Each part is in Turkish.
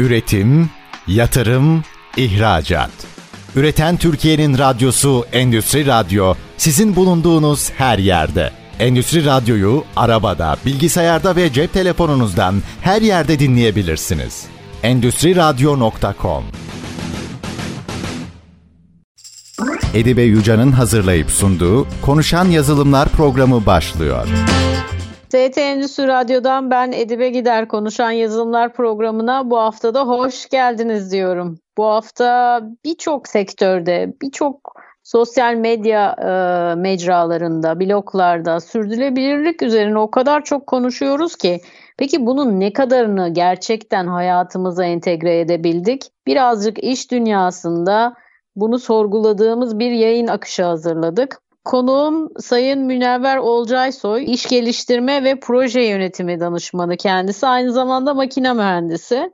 Üretim, yatırım, ihracat. Üreten Türkiye'nin radyosu Endüstri Radyo sizin bulunduğunuz her yerde. Endüstri Radyo'yu arabada, bilgisayarda ve cep telefonunuzdan her yerde dinleyebilirsiniz. Endüstri Radyo.com Edibe Yuca'nın hazırlayıp sunduğu Konuşan Yazılımlar programı başlıyor. TT Endüstri Radyo'dan ben Edibe Gider Konuşan Yazılımlar programına bu haftada hoş geldiniz diyorum. Bu hafta birçok sektörde, birçok sosyal medya e, mecralarında, bloglarda sürdürülebilirlik üzerine o kadar çok konuşuyoruz ki peki bunun ne kadarını gerçekten hayatımıza entegre edebildik? Birazcık iş dünyasında bunu sorguladığımız bir yayın akışı hazırladık. Konuğum Sayın Münevver Olcaysoy, iş geliştirme ve proje yönetimi danışmanı kendisi. Aynı zamanda makine mühendisi.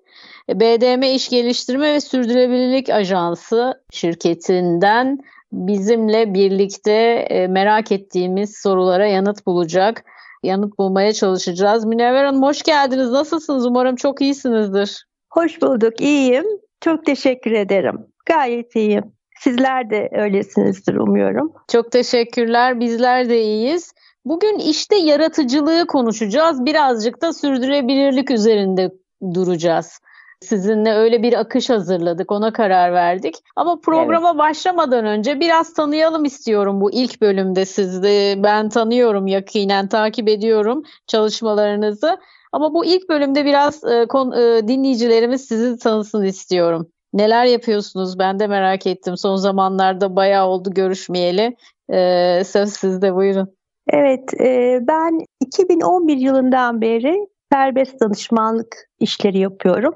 BDM İş Geliştirme ve Sürdürülebilirlik Ajansı şirketinden bizimle birlikte e, merak ettiğimiz sorulara yanıt bulacak. Yanıt bulmaya çalışacağız. Münevver Hanım hoş geldiniz. Nasılsınız? Umarım çok iyisinizdir. Hoş bulduk. İyiyim. Çok teşekkür ederim. Gayet iyiyim. Sizler de öylesinizdir umuyorum. Çok teşekkürler. Bizler de iyiyiz. Bugün işte yaratıcılığı konuşacağız. Birazcık da sürdürülebilirlik üzerinde duracağız. Sizinle öyle bir akış hazırladık, ona karar verdik. Ama programa evet. başlamadan önce biraz tanıyalım istiyorum bu ilk bölümde sizi. Ben tanıyorum yakinen, takip ediyorum çalışmalarınızı. Ama bu ilk bölümde biraz e, kon, e, dinleyicilerimiz sizi tanısın istiyorum. Neler yapıyorsunuz? Ben de merak ettim. Son zamanlarda bayağı oldu görüşmeyeli. Ee, söz sizde buyurun. Evet, e, ben 2011 yılından beri serbest danışmanlık işleri yapıyorum.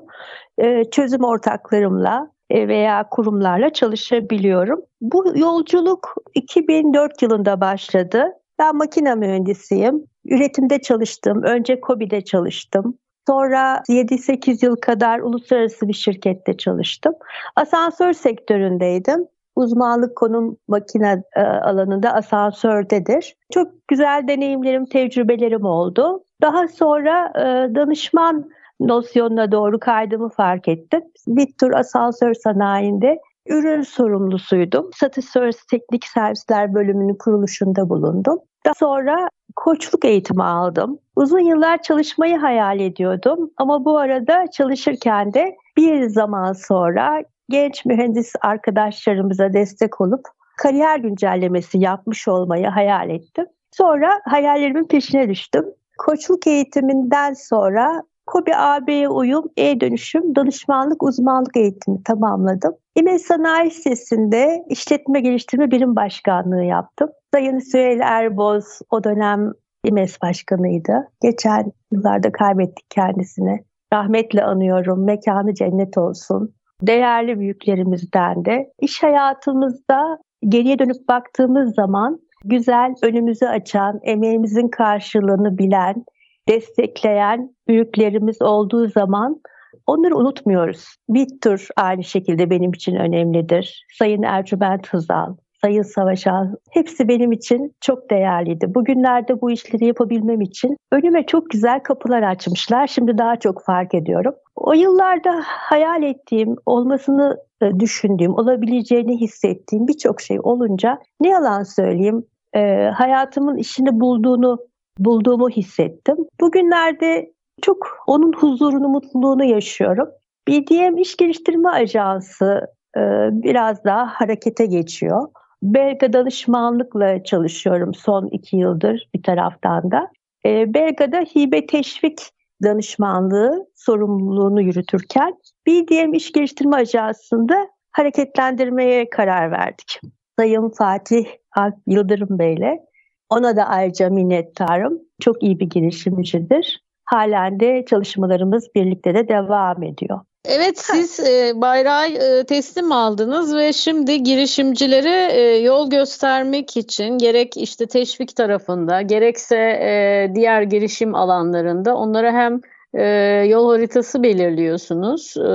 E, çözüm ortaklarımla e, veya kurumlarla çalışabiliyorum. Bu yolculuk 2004 yılında başladı. Ben makine mühendisiyim. Üretimde çalıştım. Önce KOBİ'de çalıştım. Sonra 7-8 yıl kadar uluslararası bir şirkette çalıştım. Asansör sektöründeydim. Uzmanlık konum makine e, alanında asansördedir. Çok güzel deneyimlerim, tecrübelerim oldu. Daha sonra e, danışman nosyonuna doğru kaydımı fark ettim. Vittur Asansör Sanayi'nde ürün sorumlusuydum. Satış sonrası teknik servisler bölümünün kuruluşunda bulundum. Daha sonra koçluk eğitimi aldım. Uzun yıllar çalışmayı hayal ediyordum ama bu arada çalışırken de bir zaman sonra genç mühendis arkadaşlarımıza destek olup kariyer güncellemesi yapmış olmayı hayal ettim. Sonra hayallerimin peşine düştüm. Koçluk eğitiminden sonra KOBİ AB'ye uyum, e-dönüşüm, danışmanlık, uzmanlık eğitimi tamamladım. İmece Sanayi Sitesi'nde işletme geliştirme birim başkanlığı yaptım. Sayın Süheyl Erboz o dönem İMES Başkanı'ydı. Geçen yıllarda kaybettik kendisini. Rahmetle anıyorum. Mekanı cennet olsun. Değerli büyüklerimizden de. İş hayatımızda geriye dönüp baktığımız zaman güzel, önümüzü açan, emeğimizin karşılığını bilen, destekleyen büyüklerimiz olduğu zaman onları unutmuyoruz. Bittur aynı şekilde benim için önemlidir. Sayın Ercüment Hızal, Sayın Savaş hepsi benim için çok değerliydi. Bugünlerde bu işleri yapabilmem için önüme çok güzel kapılar açmışlar. Şimdi daha çok fark ediyorum. O yıllarda hayal ettiğim, olmasını e, düşündüğüm, olabileceğini hissettiğim birçok şey olunca ne yalan söyleyeyim e, hayatımın işini bulduğunu bulduğumu hissettim. Bugünlerde çok onun huzurunu, mutluluğunu yaşıyorum. BDM İş Geliştirme Ajansı e, biraz daha harekete geçiyor. Belga danışmanlıkla çalışıyorum son iki yıldır bir taraftan da. E, Belga'da hibe teşvik danışmanlığı sorumluluğunu yürütürken BDM İş Geliştirme Ajansı'nda hareketlendirmeye karar verdik. Sayın Fatih Alp Yıldırım Bey'le. Ona da ayrıca minnettarım. Çok iyi bir girişimcidir. Halen de çalışmalarımız birlikte de devam ediyor. Evet siz e, bayrağı e, teslim aldınız ve şimdi girişimcilere e, yol göstermek için gerek işte teşvik tarafında gerekse e, diğer girişim alanlarında onlara hem e, yol haritası belirliyorsunuz e,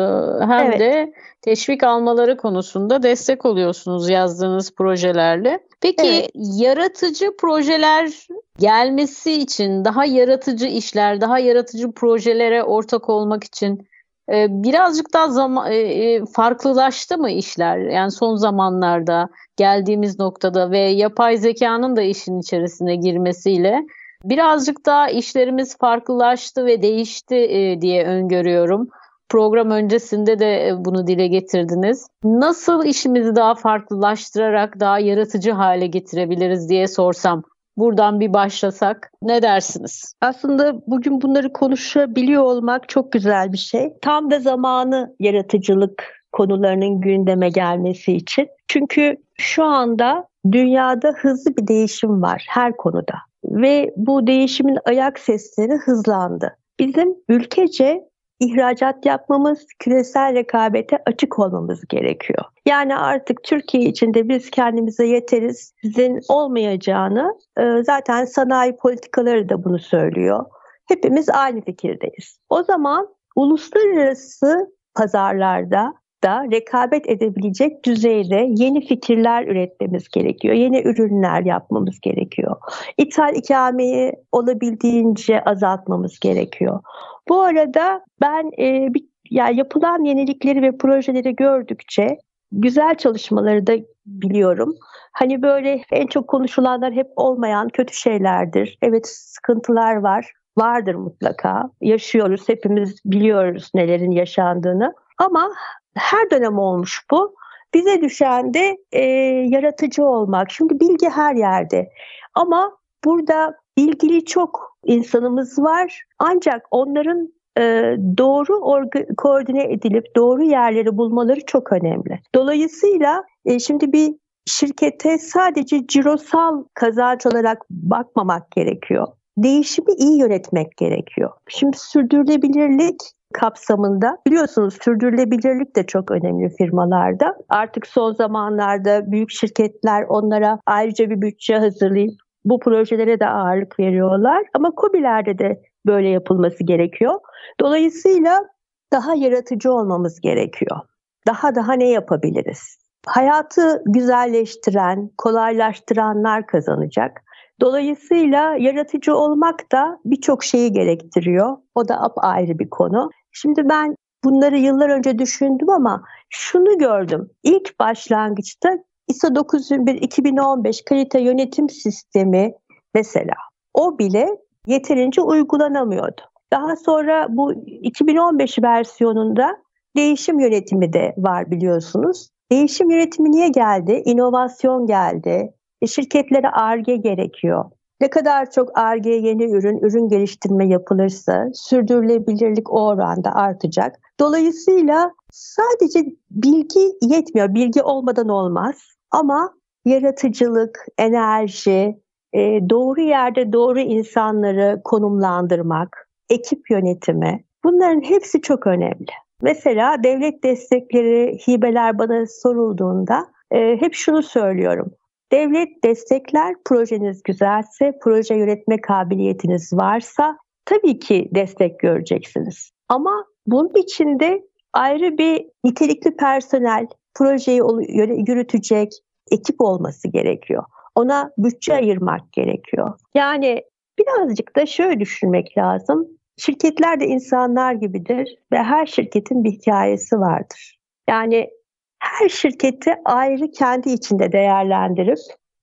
hem evet. de teşvik almaları konusunda destek oluyorsunuz yazdığınız projelerle. Peki evet. yaratıcı projeler gelmesi için daha yaratıcı işler, daha yaratıcı projelere ortak olmak için birazcık daha zaman e, e, farklılaştı mı işler? Yani son zamanlarda geldiğimiz noktada ve yapay zekanın da işin içerisine girmesiyle birazcık daha işlerimiz farklılaştı ve değişti e, diye öngörüyorum. Program öncesinde de bunu dile getirdiniz. Nasıl işimizi daha farklılaştırarak daha yaratıcı hale getirebiliriz diye sorsam buradan bir başlasak ne dersiniz? Aslında bugün bunları konuşabiliyor olmak çok güzel bir şey. Tam da zamanı yaratıcılık konularının gündeme gelmesi için. Çünkü şu anda dünyada hızlı bir değişim var her konuda ve bu değişimin ayak sesleri hızlandı. Bizim ülkece ihracat yapmamız, küresel rekabete açık olmamız gerekiyor. Yani artık Türkiye içinde biz kendimize yeteriz, sizin olmayacağını e, zaten sanayi politikaları da bunu söylüyor. Hepimiz aynı fikirdeyiz. O zaman uluslararası pazarlarda da rekabet edebilecek düzeyde yeni fikirler üretmemiz gerekiyor. Yeni ürünler yapmamız gerekiyor. İthal ikameyi olabildiğince azaltmamız gerekiyor. Bu arada ben e, bir, yani yapılan yenilikleri ve projeleri gördükçe güzel çalışmaları da biliyorum. Hani böyle en çok konuşulanlar hep olmayan kötü şeylerdir. Evet sıkıntılar var. Vardır mutlaka. Yaşıyoruz. Hepimiz biliyoruz nelerin yaşandığını. Ama her dönem olmuş bu. Bize düşen de e, yaratıcı olmak. Şimdi bilgi her yerde. Ama burada ilgili çok insanımız var. Ancak onların e, doğru koordine edilip doğru yerleri bulmaları çok önemli. Dolayısıyla e, şimdi bir şirkete sadece cirosal kazanç olarak bakmamak gerekiyor. Değişimi iyi yönetmek gerekiyor. Şimdi sürdürülebilirlik kapsamında biliyorsunuz sürdürülebilirlik de çok önemli firmalarda. Artık son zamanlarda büyük şirketler onlara ayrıca bir bütçe hazırlayıp bu projelere de ağırlık veriyorlar. Ama COBİ'lerde de böyle yapılması gerekiyor. Dolayısıyla daha yaratıcı olmamız gerekiyor. Daha daha ne yapabiliriz? Hayatı güzelleştiren, kolaylaştıranlar kazanacak. Dolayısıyla yaratıcı olmak da birçok şeyi gerektiriyor. O da ayrı bir konu. Şimdi ben bunları yıllar önce düşündüm ama şunu gördüm. İlk başlangıçta ISO 9001-2015 kalite yönetim sistemi mesela o bile yeterince uygulanamıyordu. Daha sonra bu 2015 versiyonunda değişim yönetimi de var biliyorsunuz. Değişim yönetimi niye geldi? İnovasyon geldi. E, şirketlere ARGE gerekiyor. Ne kadar çok ARGE yeni ürün, ürün geliştirme yapılırsa sürdürülebilirlik o oranda artacak. Dolayısıyla sadece bilgi yetmiyor. Bilgi olmadan olmaz. Ama yaratıcılık, enerji, e, doğru yerde doğru insanları konumlandırmak, ekip yönetimi bunların hepsi çok önemli. Mesela devlet destekleri, hibeler bana sorulduğunda e, hep şunu söylüyorum. Devlet destekler projeniz güzelse, proje yönetme kabiliyetiniz varsa tabii ki destek göreceksiniz. Ama bunun içinde ayrı bir nitelikli personel, projeyi yürütecek ekip olması gerekiyor. Ona bütçe ayırmak gerekiyor. Yani birazcık da şöyle düşünmek lazım. Şirketler de insanlar gibidir ve her şirketin bir hikayesi vardır. Yani her şirketi ayrı kendi içinde değerlendirip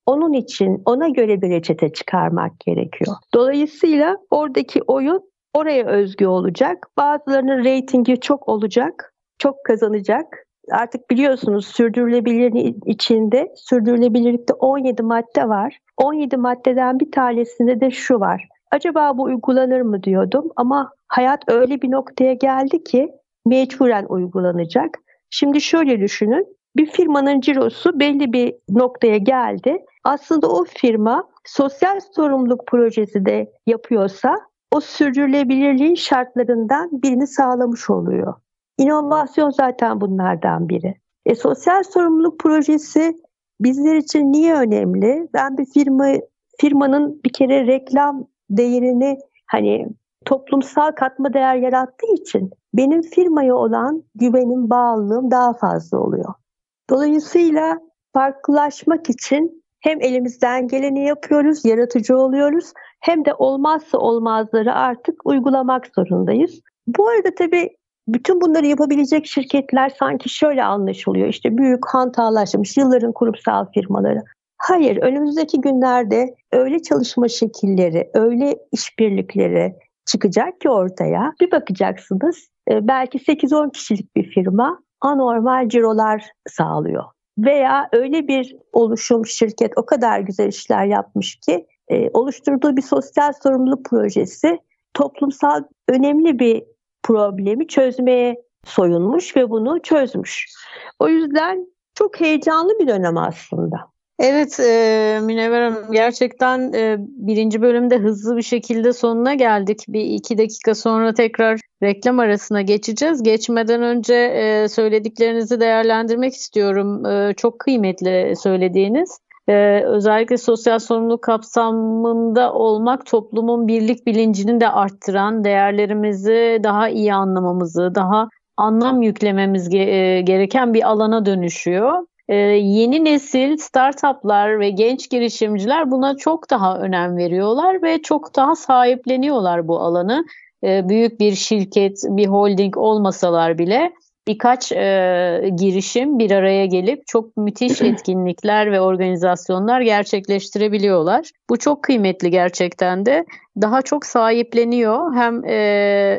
onun için ona göre bir reçete çıkarmak gerekiyor. Dolayısıyla oradaki oyun oraya özgü olacak. Bazılarının reytingi çok olacak, çok kazanacak. Artık biliyorsunuz sürdürülebilirliğin içinde sürdürülebilirlikte 17 madde var. 17 maddeden bir tanesinde de şu var. Acaba bu uygulanır mı diyordum ama hayat öyle bir noktaya geldi ki mecburen uygulanacak. Şimdi şöyle düşünün. Bir firmanın cirosu belli bir noktaya geldi. Aslında o firma sosyal sorumluluk projesi de yapıyorsa o sürdürülebilirliğin şartlarından birini sağlamış oluyor. İnovasyon zaten bunlardan biri. E, sosyal sorumluluk projesi bizler için niye önemli? Ben bir firma firmanın bir kere reklam değerini hani toplumsal katma değer yarattığı için benim firmaya olan güvenim, bağlılığım daha fazla oluyor. Dolayısıyla farklılaşmak için hem elimizden geleni yapıyoruz, yaratıcı oluyoruz hem de olmazsa olmazları artık uygulamak zorundayız. Bu arada tabii bütün bunları yapabilecek şirketler sanki şöyle anlaşılıyor. İşte büyük hantallaşmış yılların kurumsal firmaları. Hayır, önümüzdeki günlerde öyle çalışma şekilleri, öyle işbirlikleri çıkacak ki ortaya. Bir bakacaksınız e, belki 8-10 kişilik bir firma anormal cirolar sağlıyor. Veya öyle bir oluşum şirket o kadar güzel işler yapmış ki e, oluşturduğu bir sosyal sorumluluk projesi toplumsal önemli bir problemi çözmeye soyunmuş ve bunu çözmüş. O yüzden çok heyecanlı bir dönem aslında. Evet e, Münevver Hanım gerçekten e, birinci bölümde hızlı bir şekilde sonuna geldik. Bir iki dakika sonra tekrar reklam arasına geçeceğiz. Geçmeden önce e, söylediklerinizi değerlendirmek istiyorum. E, çok kıymetli söylediğiniz. Ee, özellikle sosyal sorumluluk kapsamında olmak toplumun birlik bilincini de arttıran, değerlerimizi daha iyi anlamamızı, daha anlam yüklememiz ge- gereken bir alana dönüşüyor. Ee, yeni nesil startuplar ve genç girişimciler buna çok daha önem veriyorlar ve çok daha sahipleniyorlar bu alanı. Ee, büyük bir şirket, bir holding olmasalar bile birkaç e, girişim bir araya gelip çok müthiş etkinlikler ve organizasyonlar gerçekleştirebiliyorlar. Bu çok kıymetli gerçekten de. Daha çok sahipleniyor. Hem e,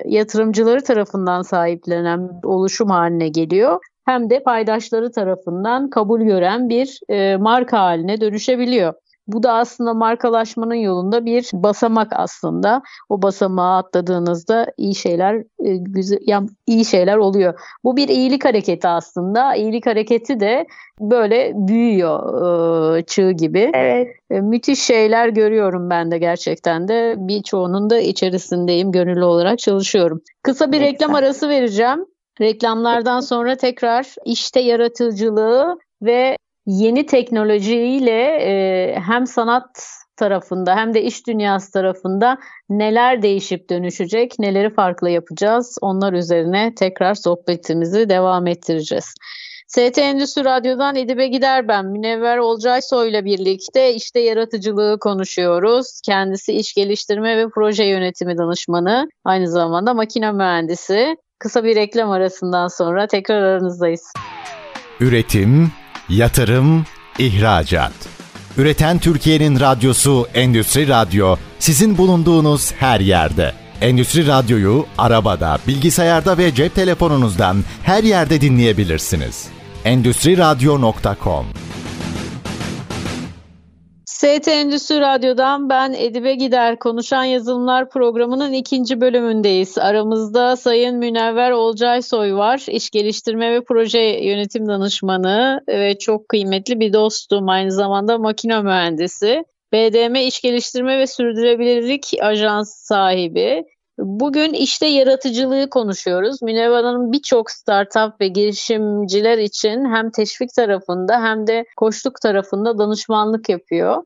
yatırımcıları tarafından sahiplenen oluşum haline geliyor hem de paydaşları tarafından kabul gören bir e, marka haline dönüşebiliyor. Bu da aslında markalaşmanın yolunda bir basamak aslında. O basamağı atladığınızda iyi şeyler e, güzel yani iyi şeyler oluyor. Bu bir iyilik hareketi aslında. İyilik hareketi de böyle büyüyor e, çığ gibi. Evet. E, müthiş şeyler görüyorum ben de gerçekten de. Birçoğunun da içerisindeyim. Gönüllü olarak çalışıyorum. Kısa bir reklam arası vereceğim. Reklamlardan sonra tekrar işte yaratıcılığı ve yeni teknolojiyle e, hem sanat tarafında hem de iş dünyası tarafında neler değişip dönüşecek, neleri farklı yapacağız onlar üzerine tekrar sohbetimizi devam ettireceğiz. ST Endüstri Radyo'dan Edibe Gider ben. Münevver Olcaysoy ile birlikte işte yaratıcılığı konuşuyoruz. Kendisi iş geliştirme ve proje yönetimi danışmanı. Aynı zamanda makine mühendisi. Kısa bir reklam arasından sonra tekrar aranızdayız. Üretim, yatırım, ihracat. Üreten Türkiye'nin radyosu Endüstri Radyo sizin bulunduğunuz her yerde. Endüstri Radyo'yu arabada, bilgisayarda ve cep telefonunuzdan her yerde dinleyebilirsiniz. Endüstri Radyo.com ST Endüstri Radyo'dan ben Edibe Gider Konuşan Yazılımlar programının ikinci bölümündeyiz. Aramızda Sayın Münevver Olcaysoy var. İş geliştirme ve proje yönetim danışmanı ve çok kıymetli bir dostum. Aynı zamanda makine mühendisi. BDM İş Geliştirme ve Sürdürülebilirlik Ajans sahibi. Bugün işte yaratıcılığı konuşuyoruz. Münevver Hanım birçok startup ve girişimciler için hem teşvik tarafında hem de koçluk tarafında danışmanlık yapıyor.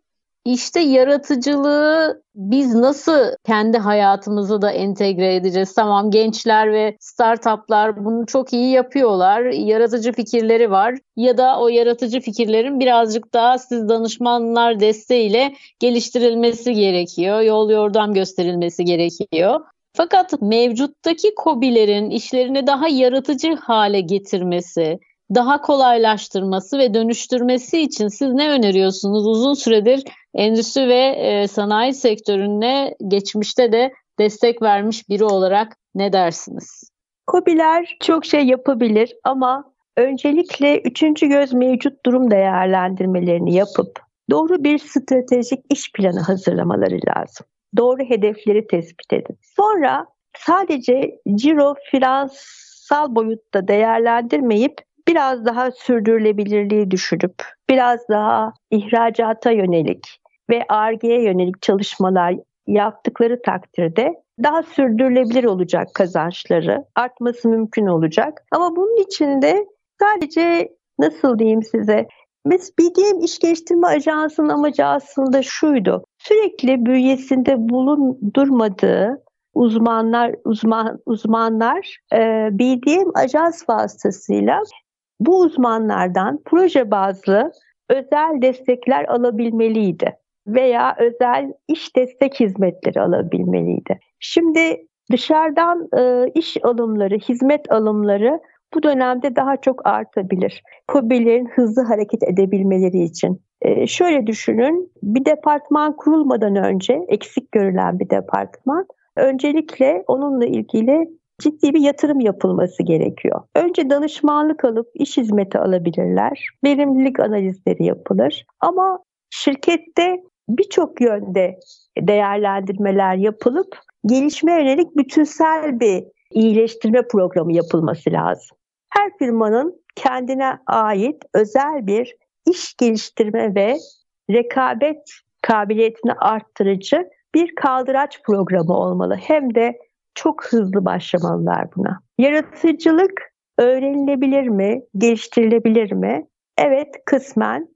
İşte yaratıcılığı biz nasıl kendi hayatımıza da entegre edeceğiz? Tamam gençler ve startuplar bunu çok iyi yapıyorlar. Yaratıcı fikirleri var ya da o yaratıcı fikirlerin birazcık daha siz danışmanlar desteğiyle geliştirilmesi gerekiyor. Yol yordam gösterilmesi gerekiyor. Fakat mevcuttaki kobilerin işlerini daha yaratıcı hale getirmesi, daha kolaylaştırması ve dönüştürmesi için siz ne öneriyorsunuz? Uzun süredir endüstri ve e, sanayi sektörüne geçmişte de destek vermiş biri olarak ne dersiniz? Kobiler çok şey yapabilir ama öncelikle üçüncü göz mevcut durum değerlendirmelerini yapıp doğru bir stratejik iş planı hazırlamaları lazım. Doğru hedefleri tespit edin. Sonra sadece ciro finansal boyutta değerlendirmeyip biraz daha sürdürülebilirliği düşünüp biraz daha ihracata yönelik ve ARGE'ye yönelik çalışmalar yaptıkları takdirde daha sürdürülebilir olacak kazançları, artması mümkün olacak. Ama bunun için de sadece nasıl diyeyim size, biz BDM İş Geliştirme Ajansı'nın amacı aslında şuydu. Sürekli bünyesinde bulundurmadığı uzmanlar uzman uzmanlar e, BDM ajans vasıtasıyla bu uzmanlardan proje bazlı özel destekler alabilmeliydi veya özel iş destek hizmetleri alabilmeliydi. Şimdi Dışarıdan e, iş alımları, hizmet alımları bu dönemde daha çok artabilir. KOBİ'lerin hızlı hareket edebilmeleri için. E, şöyle düşünün, bir departman kurulmadan önce eksik görülen bir departman, öncelikle onunla ilgili ciddi bir yatırım yapılması gerekiyor. Önce danışmanlık alıp iş hizmeti alabilirler. Verimlilik analizleri yapılır. Ama şirkette birçok yönde değerlendirmeler yapılıp gelişme yönelik bütünsel bir iyileştirme programı yapılması lazım. Her firmanın kendine ait özel bir iş geliştirme ve rekabet kabiliyetini arttırıcı bir kaldıraç programı olmalı. Hem de çok hızlı başlamalılar buna. Yaratıcılık öğrenilebilir mi, geliştirilebilir mi? Evet, kısmen.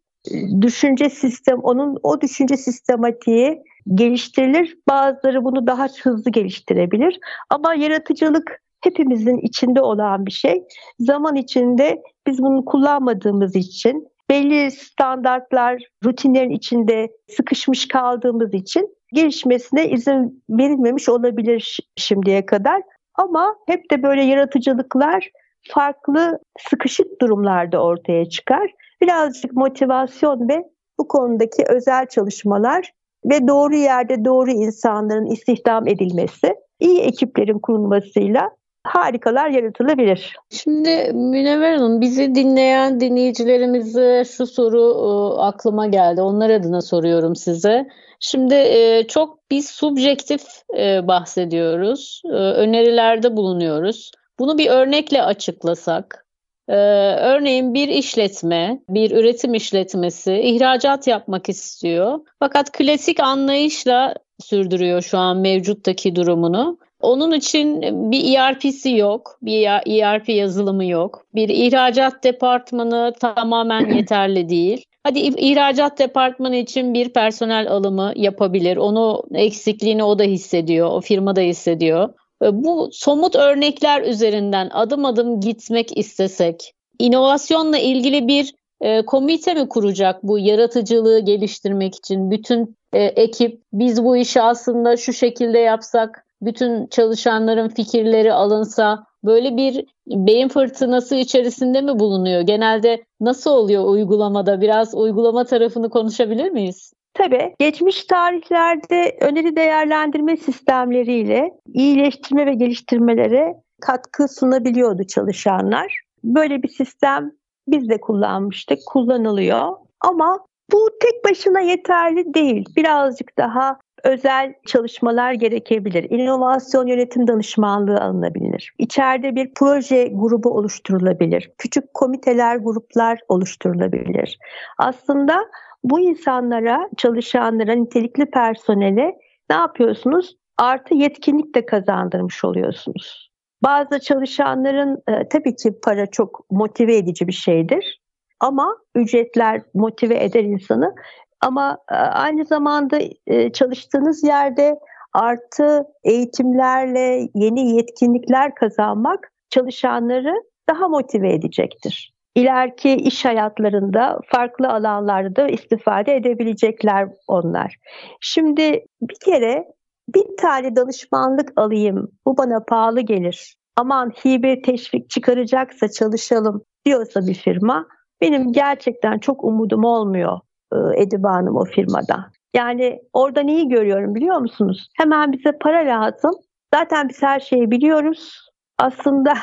Düşünce sistem, onun o düşünce sistematiği geliştirilir. Bazıları bunu daha hızlı geliştirebilir. Ama yaratıcılık hepimizin içinde olan bir şey. Zaman içinde biz bunu kullanmadığımız için belli standartlar, rutinlerin içinde sıkışmış kaldığımız için gelişmesine izin verilmemiş olabilir şimdiye kadar. Ama hep de böyle yaratıcılıklar farklı sıkışık durumlarda ortaya çıkar. Birazcık motivasyon ve bu konudaki özel çalışmalar ve doğru yerde doğru insanların istihdam edilmesi, iyi ekiplerin kurulmasıyla harikalar yaratılabilir. Şimdi Münevver Hanım bizi dinleyen dinleyicilerimize şu soru e, aklıma geldi. Onlar adına soruyorum size. Şimdi e, çok biz subjektif e, bahsediyoruz. Önerilerde bulunuyoruz. Bunu bir örnekle açıklasak. Örneğin bir işletme, bir üretim işletmesi ihracat yapmak istiyor. Fakat klasik anlayışla sürdürüyor şu an mevcuttaki durumunu. Onun için bir ERP'si yok, bir ERP yazılımı yok. Bir ihracat departmanı tamamen yeterli değil. Hadi ihracat departmanı için bir personel alımı yapabilir. Onu eksikliğini o da hissediyor, o firma da hissediyor. Bu somut örnekler üzerinden adım adım gitmek istesek, inovasyonla ilgili bir e, komite mi kuracak bu yaratıcılığı geliştirmek için? Bütün e, ekip biz bu işi aslında şu şekilde yapsak bütün çalışanların fikirleri alınsa böyle bir beyin fırtınası içerisinde mi bulunuyor? Genelde nasıl oluyor uygulamada? Biraz uygulama tarafını konuşabilir miyiz? Tabii geçmiş tarihlerde öneri değerlendirme sistemleriyle iyileştirme ve geliştirmelere katkı sunabiliyordu çalışanlar. Böyle bir sistem biz de kullanmıştık, kullanılıyor. Ama bu tek başına yeterli değil. Birazcık daha özel çalışmalar gerekebilir. İnovasyon yönetim danışmanlığı alınabilir. İçeride bir proje grubu oluşturulabilir. Küçük komiteler, gruplar oluşturulabilir. Aslında bu insanlara, çalışanlara, nitelikli personele ne yapıyorsunuz? Artı yetkinlik de kazandırmış oluyorsunuz. Bazı çalışanların e, tabii ki para çok motive edici bir şeydir. Ama ücretler motive eder insanı. Ama e, aynı zamanda e, çalıştığınız yerde artı eğitimlerle yeni yetkinlikler kazanmak çalışanları daha motive edecektir. İleriki iş hayatlarında farklı alanlarda istifade edebilecekler onlar. Şimdi bir kere bir tane danışmanlık alayım, bu bana pahalı gelir. Aman hibe teşvik çıkaracaksa çalışalım diyorsa bir firma benim gerçekten çok umudum olmuyor Edibe Hanım o firmada. Yani orada neyi görüyorum biliyor musunuz? Hemen bize para lazım. Zaten biz her şeyi biliyoruz. Aslında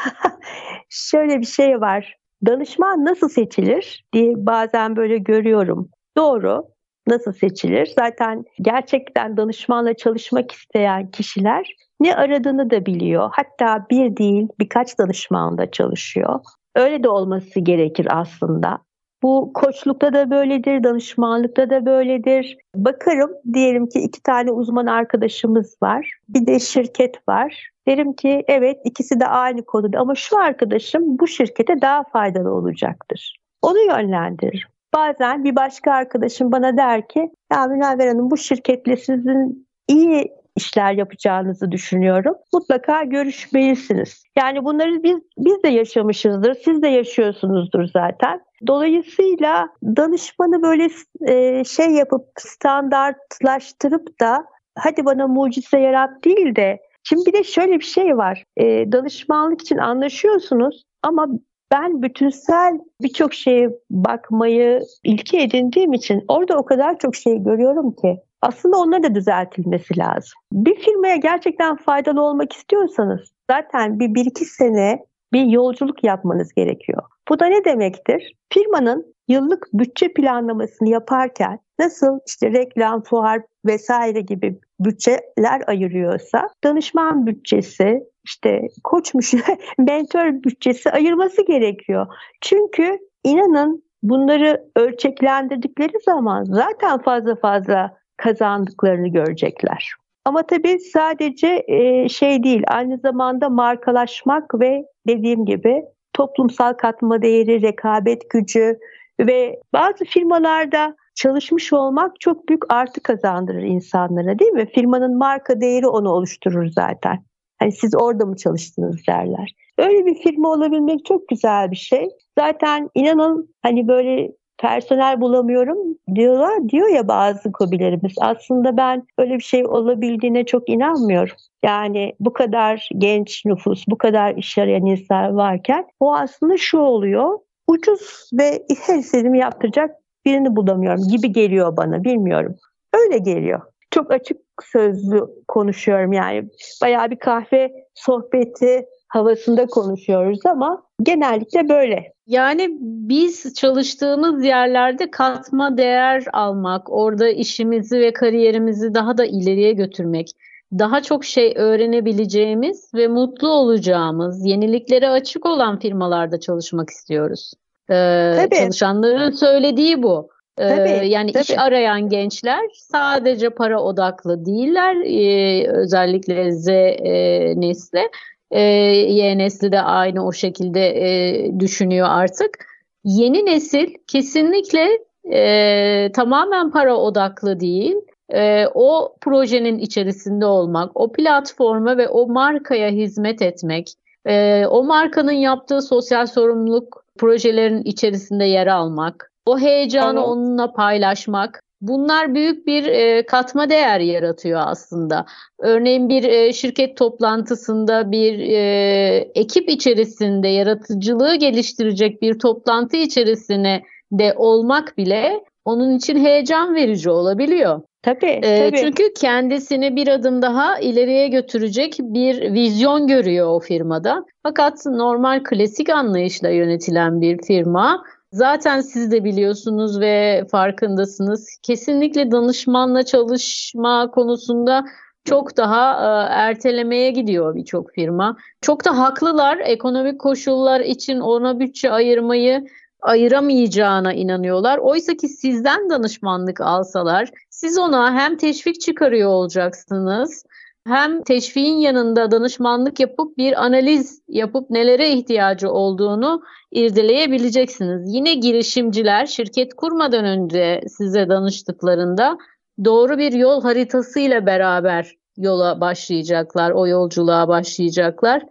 şöyle bir şey var. Danışman nasıl seçilir diye bazen böyle görüyorum. Doğru. Nasıl seçilir? Zaten gerçekten danışmanla çalışmak isteyen kişiler ne aradığını da biliyor. Hatta bir değil birkaç danışmanla çalışıyor. Öyle de olması gerekir aslında. Bu koçlukta da böyledir, danışmanlıkta da böyledir. Bakarım diyelim ki iki tane uzman arkadaşımız var. Bir de şirket var. Derim ki evet ikisi de aynı konuda ama şu arkadaşım bu şirkete daha faydalı olacaktır. Onu yönlendiririm. Bazen bir başka arkadaşım bana der ki ya Münevver Hanım bu şirketle sizin iyi işler yapacağınızı düşünüyorum. Mutlaka görüşmelisiniz. Yani bunları biz biz de yaşamışızdır. Siz de yaşıyorsunuzdur zaten. Dolayısıyla danışmanı böyle e, şey yapıp standartlaştırıp da hadi bana mucize yarat değil de Şimdi bir de şöyle bir şey var. E, danışmanlık için anlaşıyorsunuz ama ben bütünsel birçok şeye bakmayı ilke edindiğim için orada o kadar çok şey görüyorum ki aslında onları da düzeltilmesi lazım. Bir firmaya gerçekten faydalı olmak istiyorsanız zaten bir, bir iki sene bir yolculuk yapmanız gerekiyor. Bu da ne demektir? Firmanın yıllık bütçe planlamasını yaparken nasıl işte reklam, fuar vesaire gibi bütçeler ayırıyorsa danışman bütçesi, işte koç mentor bütçesi ayırması gerekiyor. Çünkü inanın bunları ölçeklendirdikleri zaman zaten fazla fazla kazandıklarını görecekler. Ama tabii sadece şey değil, aynı zamanda markalaşmak ve dediğim gibi toplumsal katma değeri, rekabet gücü ve bazı firmalarda çalışmış olmak çok büyük artı kazandırır insanlara değil mi? Firmanın marka değeri onu oluşturur zaten. Hani siz orada mı çalıştınız derler. Öyle bir firma olabilmek çok güzel bir şey. Zaten inanın hani böyle personel bulamıyorum diyorlar diyor ya bazı kobilerimiz. Aslında ben öyle bir şey olabildiğine çok inanmıyorum. Yani bu kadar genç nüfus, bu kadar iş arayan insan varken o aslında şu oluyor. Ucuz ve her istediğimi yaptıracak birini bulamıyorum gibi geliyor bana bilmiyorum. Öyle geliyor. Çok açık sözlü konuşuyorum yani. Bayağı bir kahve sohbeti havasında konuşuyoruz ama genellikle böyle. Yani biz çalıştığımız yerlerde katma değer almak, orada işimizi ve kariyerimizi daha da ileriye götürmek, daha çok şey öğrenebileceğimiz ve mutlu olacağımız, yeniliklere açık olan firmalarda çalışmak istiyoruz. Ee, tabii. Çalışanların söylediği bu. Ee, tabii, yani tabii. iş arayan gençler sadece para odaklı değiller. Ee, özellikle Z e, nesli. E, Y nesli de aynı o şekilde e, düşünüyor artık. Yeni nesil kesinlikle e, tamamen para odaklı değil. E, o projenin içerisinde olmak, o platforma ve o markaya hizmet etmek, e, o markanın yaptığı sosyal sorumluluk projelerin içerisinde yer almak, o heyecanı evet. onunla paylaşmak, Bunlar büyük bir e, katma değer yaratıyor aslında. Örneğin bir e, şirket toplantısında bir e, ekip içerisinde yaratıcılığı geliştirecek bir toplantı içerisine de olmak bile onun için heyecan verici olabiliyor. Tabii, e, tabii. Çünkü kendisini bir adım daha ileriye götürecek bir vizyon görüyor o firmada. Fakat normal klasik anlayışla yönetilen bir firma Zaten siz de biliyorsunuz ve farkındasınız. Kesinlikle danışmanla çalışma konusunda çok daha e, ertelemeye gidiyor birçok firma. Çok da haklılar. Ekonomik koşullar için ona bütçe ayırmayı ayıramayacağına inanıyorlar. Oysa ki sizden danışmanlık alsalar siz ona hem teşvik çıkarıyor olacaksınız hem teşviğin yanında danışmanlık yapıp bir analiz yapıp nelere ihtiyacı olduğunu irdeleyebileceksiniz. Yine girişimciler şirket kurmadan önce size danıştıklarında doğru bir yol haritası ile beraber yola başlayacaklar, o yolculuğa başlayacaklar.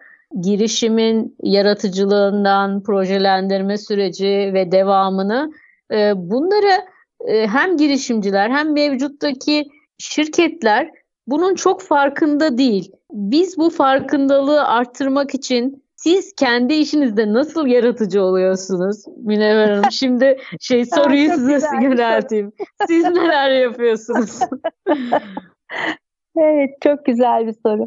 Girişimin yaratıcılığından projelendirme süreci ve devamını e, bunları e, hem girişimciler hem mevcuttaki şirketler bunun çok farkında değil. Biz bu farkındalığı arttırmak için siz kendi işinizde nasıl yaratıcı oluyorsunuz Münevver Hanım? Şimdi şey soruyu size yönelteyim. Siz neler yapıyorsunuz? evet çok güzel bir soru.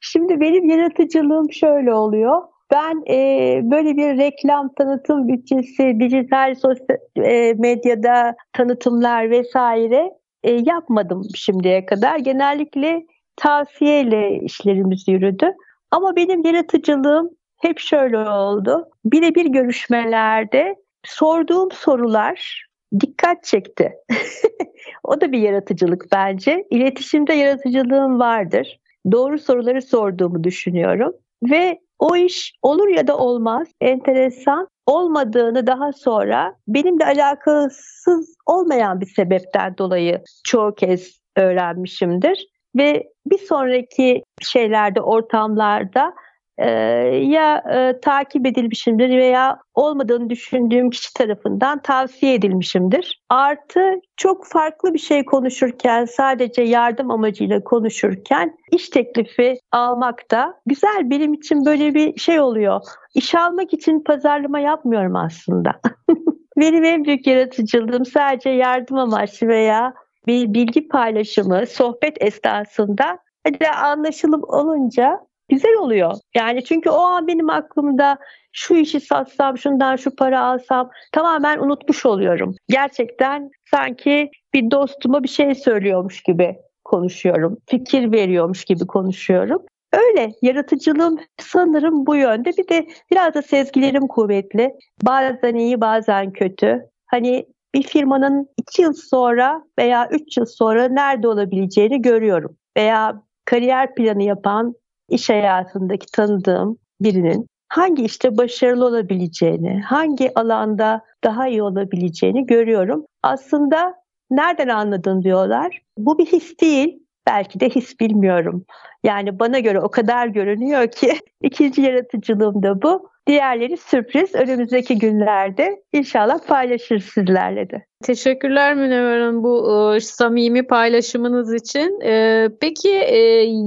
Şimdi benim yaratıcılığım şöyle oluyor. Ben e, böyle bir reklam tanıtım bütçesi, dijital sosyal e, medyada tanıtımlar vesaire e, yapmadım şimdiye kadar. Genellikle tavsiyeyle işlerimiz yürüdü. Ama benim yaratıcılığım hep şöyle oldu. Birebir görüşmelerde sorduğum sorular dikkat çekti. o da bir yaratıcılık bence. İletişimde yaratıcılığım vardır. Doğru soruları sorduğumu düşünüyorum. Ve o iş olur ya da olmaz enteresan olmadığını daha sonra benimle alakasız olmayan bir sebepten dolayı çoğu kez öğrenmişimdir. Ve bir sonraki şeylerde, ortamlarda e, ya e, takip edilmişimdir veya olmadığını düşündüğüm kişi tarafından tavsiye edilmişimdir. Artı çok farklı bir şey konuşurken sadece yardım amacıyla konuşurken iş teklifi almak da güzel benim için böyle bir şey oluyor. İş almak için pazarlama yapmıyorum aslında. benim en büyük yaratıcılığım sadece yardım amaçlı veya bir bilgi paylaşımı, sohbet esnasında hadi anlaşılım olunca güzel oluyor. Yani çünkü o an benim aklımda şu işi satsam, şundan şu para alsam tamamen unutmuş oluyorum. Gerçekten sanki bir dostuma bir şey söylüyormuş gibi konuşuyorum. Fikir veriyormuş gibi konuşuyorum. Öyle yaratıcılığım sanırım bu yönde. Bir de biraz da sezgilerim kuvvetli. Bazen iyi bazen kötü. Hani bir firmanın 2 yıl sonra veya 3 yıl sonra nerede olabileceğini görüyorum. Veya kariyer planı yapan iş hayatındaki tanıdığım birinin hangi işte başarılı olabileceğini, hangi alanda daha iyi olabileceğini görüyorum. Aslında nereden anladın diyorlar. Bu bir his değil, belki de his bilmiyorum. Yani bana göre o kadar görünüyor ki ikinci yaratıcılığım da bu. Diğerleri sürpriz. Önümüzdeki günlerde inşallah paylaşırız sizlerle de. Teşekkürler Münevver Hanım bu e, samimi paylaşımınız için. E, peki e,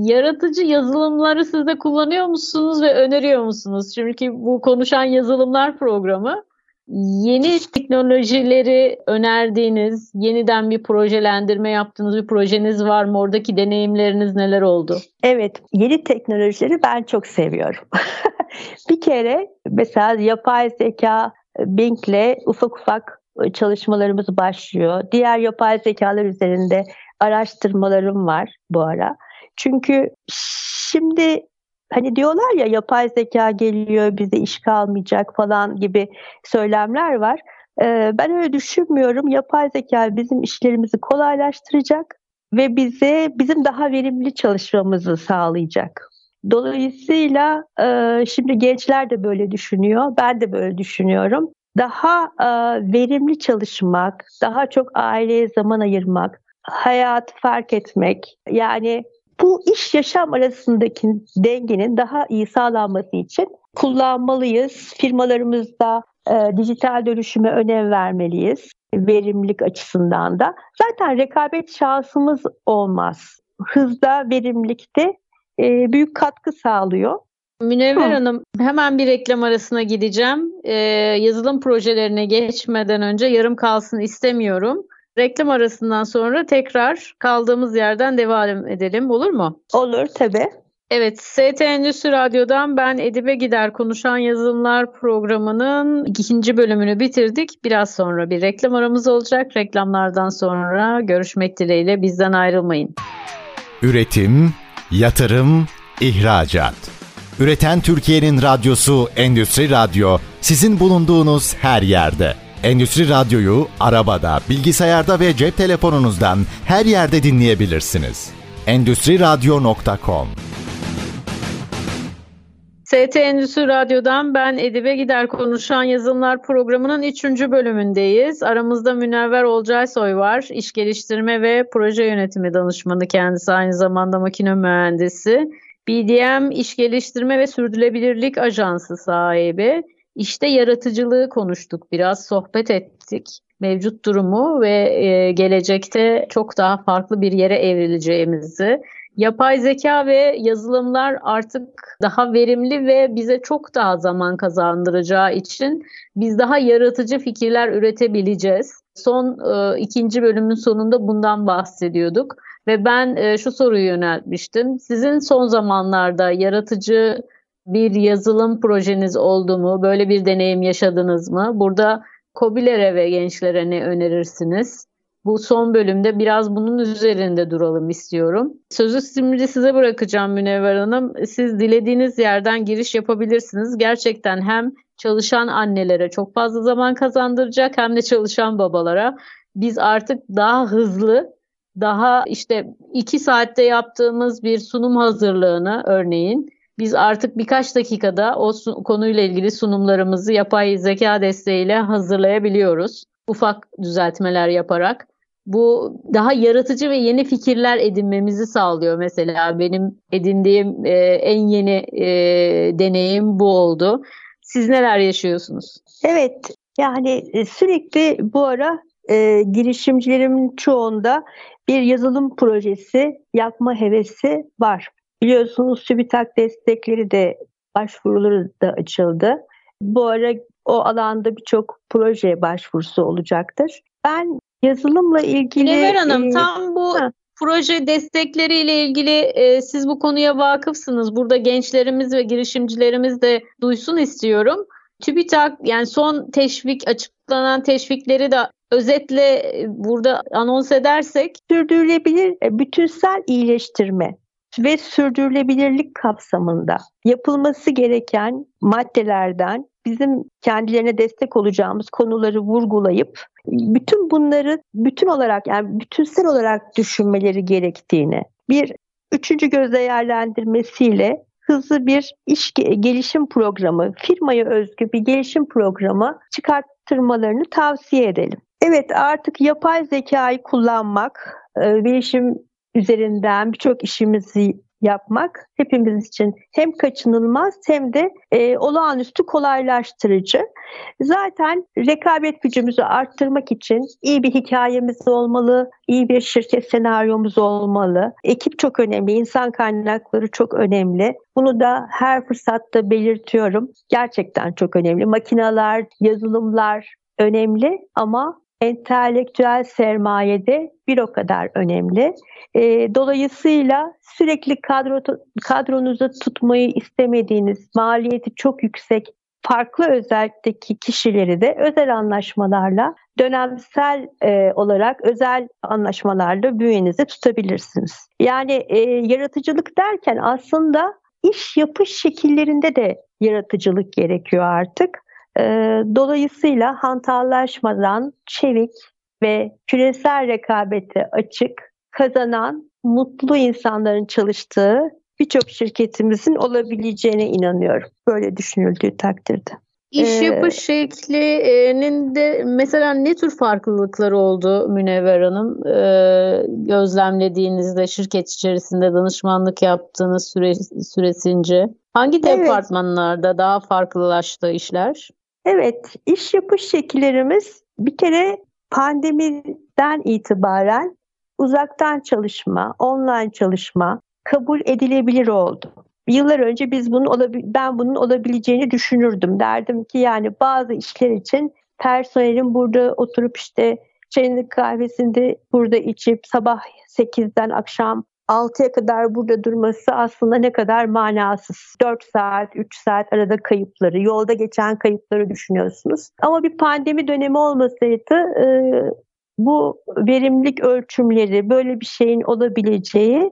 yaratıcı yazılımları siz de kullanıyor musunuz ve öneriyor musunuz? Çünkü bu konuşan yazılımlar programı yeni teknolojileri önerdiğiniz, yeniden bir projelendirme yaptığınız bir projeniz var mı? Oradaki deneyimleriniz neler oldu? Evet, yeni teknolojileri ben çok seviyorum. bir kere mesela yapay zeka Bing'le ufak ufak çalışmalarımız başlıyor. Diğer yapay zekalar üzerinde araştırmalarım var bu ara. Çünkü şimdi hani diyorlar ya yapay zeka geliyor bize iş kalmayacak falan gibi söylemler var. Ee, ben öyle düşünmüyorum. Yapay zeka bizim işlerimizi kolaylaştıracak ve bize bizim daha verimli çalışmamızı sağlayacak. Dolayısıyla e, şimdi gençler de böyle düşünüyor. Ben de böyle düşünüyorum. Daha e, verimli çalışmak, daha çok aileye zaman ayırmak, hayat fark etmek. Yani bu iş yaşam arasındaki dengenin daha iyi sağlanması için kullanmalıyız. Firmalarımızda e, dijital dönüşüme önem vermeliyiz. Verimlilik açısından da. Zaten rekabet şansımız olmaz. Hızda, verimlilikte e, büyük katkı sağlıyor. Münevver Hı. Hanım hemen bir reklam arasına gideceğim. Ee, yazılım projelerine geçmeden önce yarım kalsın istemiyorum. Reklam arasından sonra tekrar kaldığımız yerden devam edelim olur mu? Olur tabii. Evet, ST Endüstri Radyo'dan ben Edibe Gider Konuşan Yazılımlar programının ikinci bölümünü bitirdik. Biraz sonra bir reklam aramız olacak. Reklamlardan sonra görüşmek dileğiyle bizden ayrılmayın. Üretim, yatırım, ihracat. Üreten Türkiye'nin radyosu Endüstri Radyo sizin bulunduğunuz her yerde. Endüstri Radyo'yu arabada, bilgisayarda ve cep telefonunuzdan her yerde dinleyebilirsiniz. Endüstri Radyo.com ST Endüstri Radyo'dan ben Edibe Gider Konuşan Yazılımlar programının 3. bölümündeyiz. Aramızda Münevver Olcaysoy var. İş geliştirme ve proje yönetimi danışmanı kendisi aynı zamanda makine mühendisi. BDM İş Geliştirme ve Sürdürülebilirlik Ajansı sahibi. İşte yaratıcılığı konuştuk biraz, sohbet ettik. Mevcut durumu ve e, gelecekte çok daha farklı bir yere evrileceğimizi, yapay zeka ve yazılımlar artık daha verimli ve bize çok daha zaman kazandıracağı için biz daha yaratıcı fikirler üretebileceğiz. Son e, ikinci bölümün sonunda bundan bahsediyorduk ve ben e, şu soruyu yöneltmiştim. Sizin son zamanlarda yaratıcı bir yazılım projeniz oldu mu? Böyle bir deneyim yaşadınız mı? Burada COBİ'lere ve gençlere ne önerirsiniz? Bu son bölümde biraz bunun üzerinde duralım istiyorum. Sözü şimdi size bırakacağım Münevver Hanım. Siz dilediğiniz yerden giriş yapabilirsiniz. Gerçekten hem çalışan annelere çok fazla zaman kazandıracak hem de çalışan babalara. Biz artık daha hızlı, daha işte iki saatte yaptığımız bir sunum hazırlığını örneğin biz artık birkaç dakikada o konuyla ilgili sunumlarımızı yapay zeka desteğiyle hazırlayabiliyoruz. Ufak düzeltmeler yaparak. bu daha yaratıcı ve yeni fikirler edinmemizi sağlıyor mesela benim edindiğim e, en yeni e, deneyim bu oldu. Siz neler yaşıyorsunuz? Evet yani e, sürekli bu ara e, girişimcilerimin çoğunda bir yazılım projesi yapma hevesi var. Biliyorsunuz TÜBİTAK destekleri de başvuruları da açıldı. Bu ara o alanda birçok proje başvurusu olacaktır. Ben yazılımla ilgili... Never Hanım e, tam bu ha. proje destekleriyle ilgili e, siz bu konuya vakıfsınız. Burada gençlerimiz ve girişimcilerimiz de duysun istiyorum. TÜBİTAK yani son teşvik açıklanan teşvikleri de özetle e, burada anons edersek sürdürülebilir e, bütünsel iyileştirme ve sürdürülebilirlik kapsamında yapılması gereken maddelerden bizim kendilerine destek olacağımız konuları vurgulayıp bütün bunları bütün olarak yani bütünsel olarak düşünmeleri gerektiğini bir üçüncü göz değerlendirmesiyle hızlı bir iş gelişim programı, firmaya özgü bir gelişim programı çıkarttırmalarını tavsiye edelim. Evet artık yapay zekayı kullanmak, e, bilişim üzerinden birçok işimizi yapmak hepimiz için hem kaçınılmaz hem de e, olağanüstü kolaylaştırıcı. Zaten rekabet gücümüzü arttırmak için iyi bir hikayemiz olmalı, iyi bir şirket senaryomuz olmalı. Ekip çok önemli, insan kaynakları çok önemli. Bunu da her fırsatta belirtiyorum. Gerçekten çok önemli. Makineler, yazılımlar önemli ama entelektüel sermayede bir o kadar önemli. E, dolayısıyla sürekli kadro kadronuza tutmayı istemediğiniz, maliyeti çok yüksek farklı özellikteki kişileri de özel anlaşmalarla dönemsel e, olarak özel anlaşmalarla bünyenize tutabilirsiniz. Yani e, yaratıcılık derken aslında iş yapış şekillerinde de yaratıcılık gerekiyor artık. E, dolayısıyla hantallaşmadan çevik ve küresel rekabete açık, kazanan, mutlu insanların çalıştığı birçok şirketimizin olabileceğine inanıyorum. Böyle düşünüldüğü takdirde. İş ee, yapış şeklinin de mesela ne tür farklılıkları oldu Münevver Hanım? Ee, gözlemlediğinizde şirket içerisinde danışmanlık yaptığınız süre, süresince hangi departmanlarda evet. daha farklılaştı işler? Evet, iş yapış şekillerimiz bir kere pandemiden itibaren uzaktan çalışma, online çalışma kabul edilebilir oldu. Yıllar önce biz bunun ben bunun olabileceğini düşünürdüm. Derdim ki yani bazı işler için personelin burada oturup işte çayını kahvesinde burada içip sabah 8'den akşam 6'ya kadar burada durması aslında ne kadar manasız. 4 saat, 3 saat arada kayıpları, yolda geçen kayıpları düşünüyorsunuz. Ama bir pandemi dönemi olmasaydı e, bu verimlilik ölçümleri, böyle bir şeyin olabileceği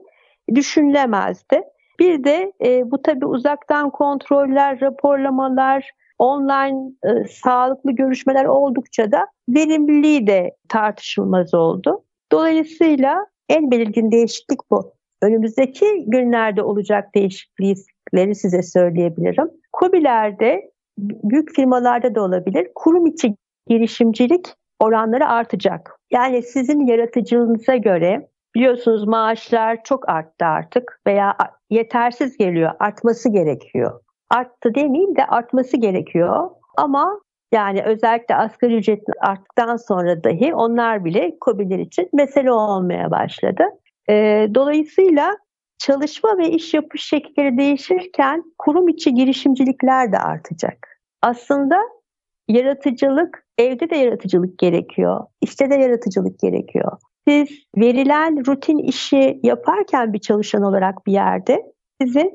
düşünülemezdi. Bir de e, bu tabii uzaktan kontroller, raporlamalar, online e, sağlıklı görüşmeler oldukça da verimliliği de tartışılmaz oldu. Dolayısıyla en belirgin değişiklik bu. Önümüzdeki günlerde olacak değişiklikleri size söyleyebilirim. KOBİ'lerde, büyük firmalarda da olabilir, kurum içi girişimcilik oranları artacak. Yani sizin yaratıcılığınıza göre biliyorsunuz maaşlar çok arttı artık veya yetersiz geliyor, artması gerekiyor. Arttı demeyeyim de artması gerekiyor ama yani özellikle asgari ücret arttıktan sonra dahi onlar bile COBİ'ler için mesele olmaya başladı. E, dolayısıyla çalışma ve iş yapış şekilleri değişirken kurum içi girişimcilikler de artacak. Aslında yaratıcılık, evde de yaratıcılık gerekiyor, işte de yaratıcılık gerekiyor. Siz verilen rutin işi yaparken bir çalışan olarak bir yerde sizi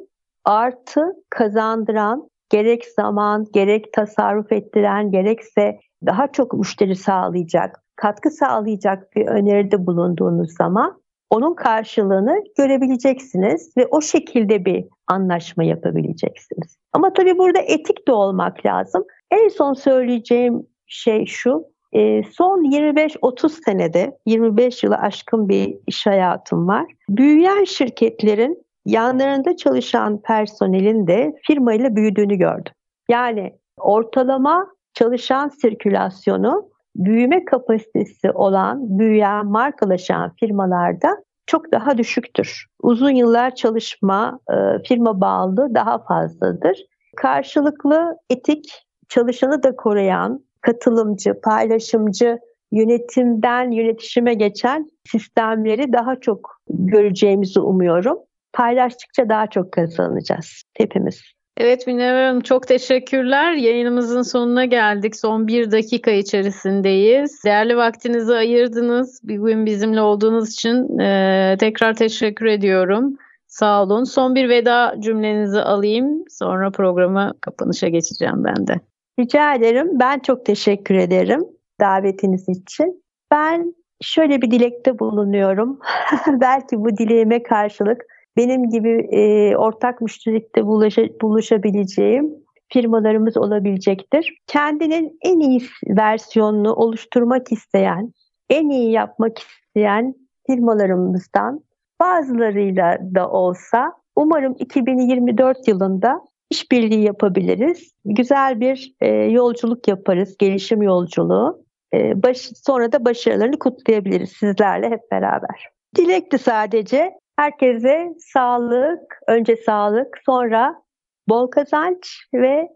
artı kazandıran, gerek zaman, gerek tasarruf ettiren, gerekse daha çok müşteri sağlayacak, katkı sağlayacak bir öneride bulunduğunuz zaman onun karşılığını görebileceksiniz ve o şekilde bir anlaşma yapabileceksiniz. Ama tabii burada etik de olmak lazım. En son söyleyeceğim şey şu, e, son 25-30 senede 25 yılı aşkın bir iş hayatım var. Büyüyen şirketlerin yanlarında çalışan personelin de firmayla büyüdüğünü gördüm. Yani ortalama çalışan sirkülasyonu büyüme kapasitesi olan, büyüyen, markalaşan firmalarda çok daha düşüktür. Uzun yıllar çalışma, e, firma bağlı daha fazladır. Karşılıklı etik, çalışanı da koruyan, katılımcı, paylaşımcı, yönetimden yönetişime geçen sistemleri daha çok göreceğimizi umuyorum. Paylaştıkça daha çok kazanacağız hepimiz. Evet Münevver Hanım çok teşekkürler. Yayınımızın sonuna geldik. Son bir dakika içerisindeyiz. Değerli vaktinizi ayırdınız. Bugün bizimle olduğunuz için e, tekrar teşekkür ediyorum. Sağ olun. Son bir veda cümlenizi alayım. Sonra programı kapanışa geçeceğim ben de. Rica ederim. Ben çok teşekkür ederim davetiniz için. Ben şöyle bir dilekte bulunuyorum. Belki bu dileğime karşılık benim gibi e, ortak müşterikte buluşa, buluşabileceğim firmalarımız olabilecektir. Kendinin en iyi versiyonunu oluşturmak isteyen, en iyi yapmak isteyen firmalarımızdan bazılarıyla da olsa umarım 2024 yılında işbirliği yapabiliriz. Güzel bir e, yolculuk yaparız, gelişim yolculuğu. E, baş, sonra da başarılarını kutlayabiliriz sizlerle hep beraber. Dilekti sadece herkese sağlık, önce sağlık, sonra bol kazanç ve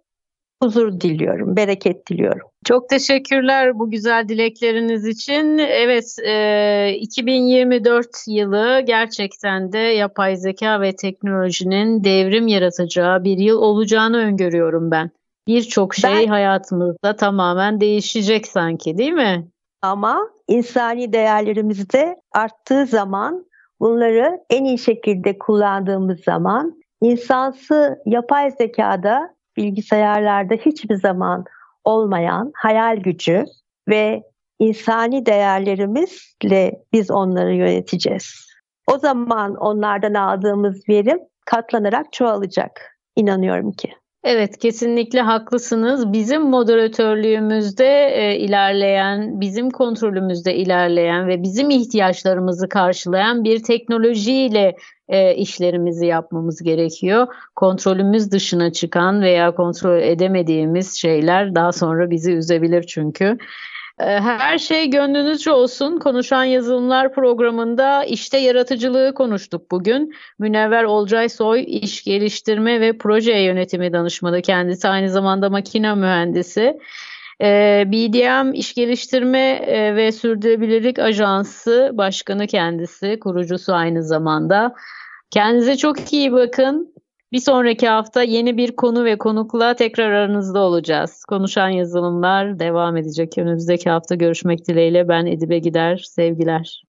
huzur diliyorum, bereket diliyorum. Çok teşekkürler bu güzel dilekleriniz için. Evet, e, 2024 yılı gerçekten de yapay zeka ve teknolojinin devrim yaratacağı bir yıl olacağını öngörüyorum ben. Birçok şey ben... hayatımızda tamamen değişecek sanki değil mi? Ama insani değerlerimiz de arttığı zaman bunları en iyi şekilde kullandığımız zaman insansı yapay zekada bilgisayarlarda hiçbir zaman olmayan hayal gücü ve insani değerlerimizle biz onları yöneteceğiz. O zaman onlardan aldığımız verim katlanarak çoğalacak. İnanıyorum ki. Evet kesinlikle haklısınız. Bizim moderatörlüğümüzde e, ilerleyen, bizim kontrolümüzde ilerleyen ve bizim ihtiyaçlarımızı karşılayan bir teknolojiyle e, işlerimizi yapmamız gerekiyor. Kontrolümüz dışına çıkan veya kontrol edemediğimiz şeyler daha sonra bizi üzebilir çünkü. Ee, her şey gönlünüzce olsun. Konuşan Yazılımlar programında işte yaratıcılığı konuştuk bugün. Münevver Olcay Soy iş geliştirme ve proje yönetimi danışmanı. Kendisi aynı zamanda makine mühendisi. Ee, BDM İş Geliştirme e, ve Sürdürülebilirlik Ajansı Başkanı kendisi, kurucusu aynı zamanda. Kendinize çok iyi bakın. Bir sonraki hafta yeni bir konu ve konukla tekrar aranızda olacağız. Konuşan yazılımlar devam edecek. Önümüzdeki hafta görüşmek dileğiyle ben Edibe Gider. Sevgiler.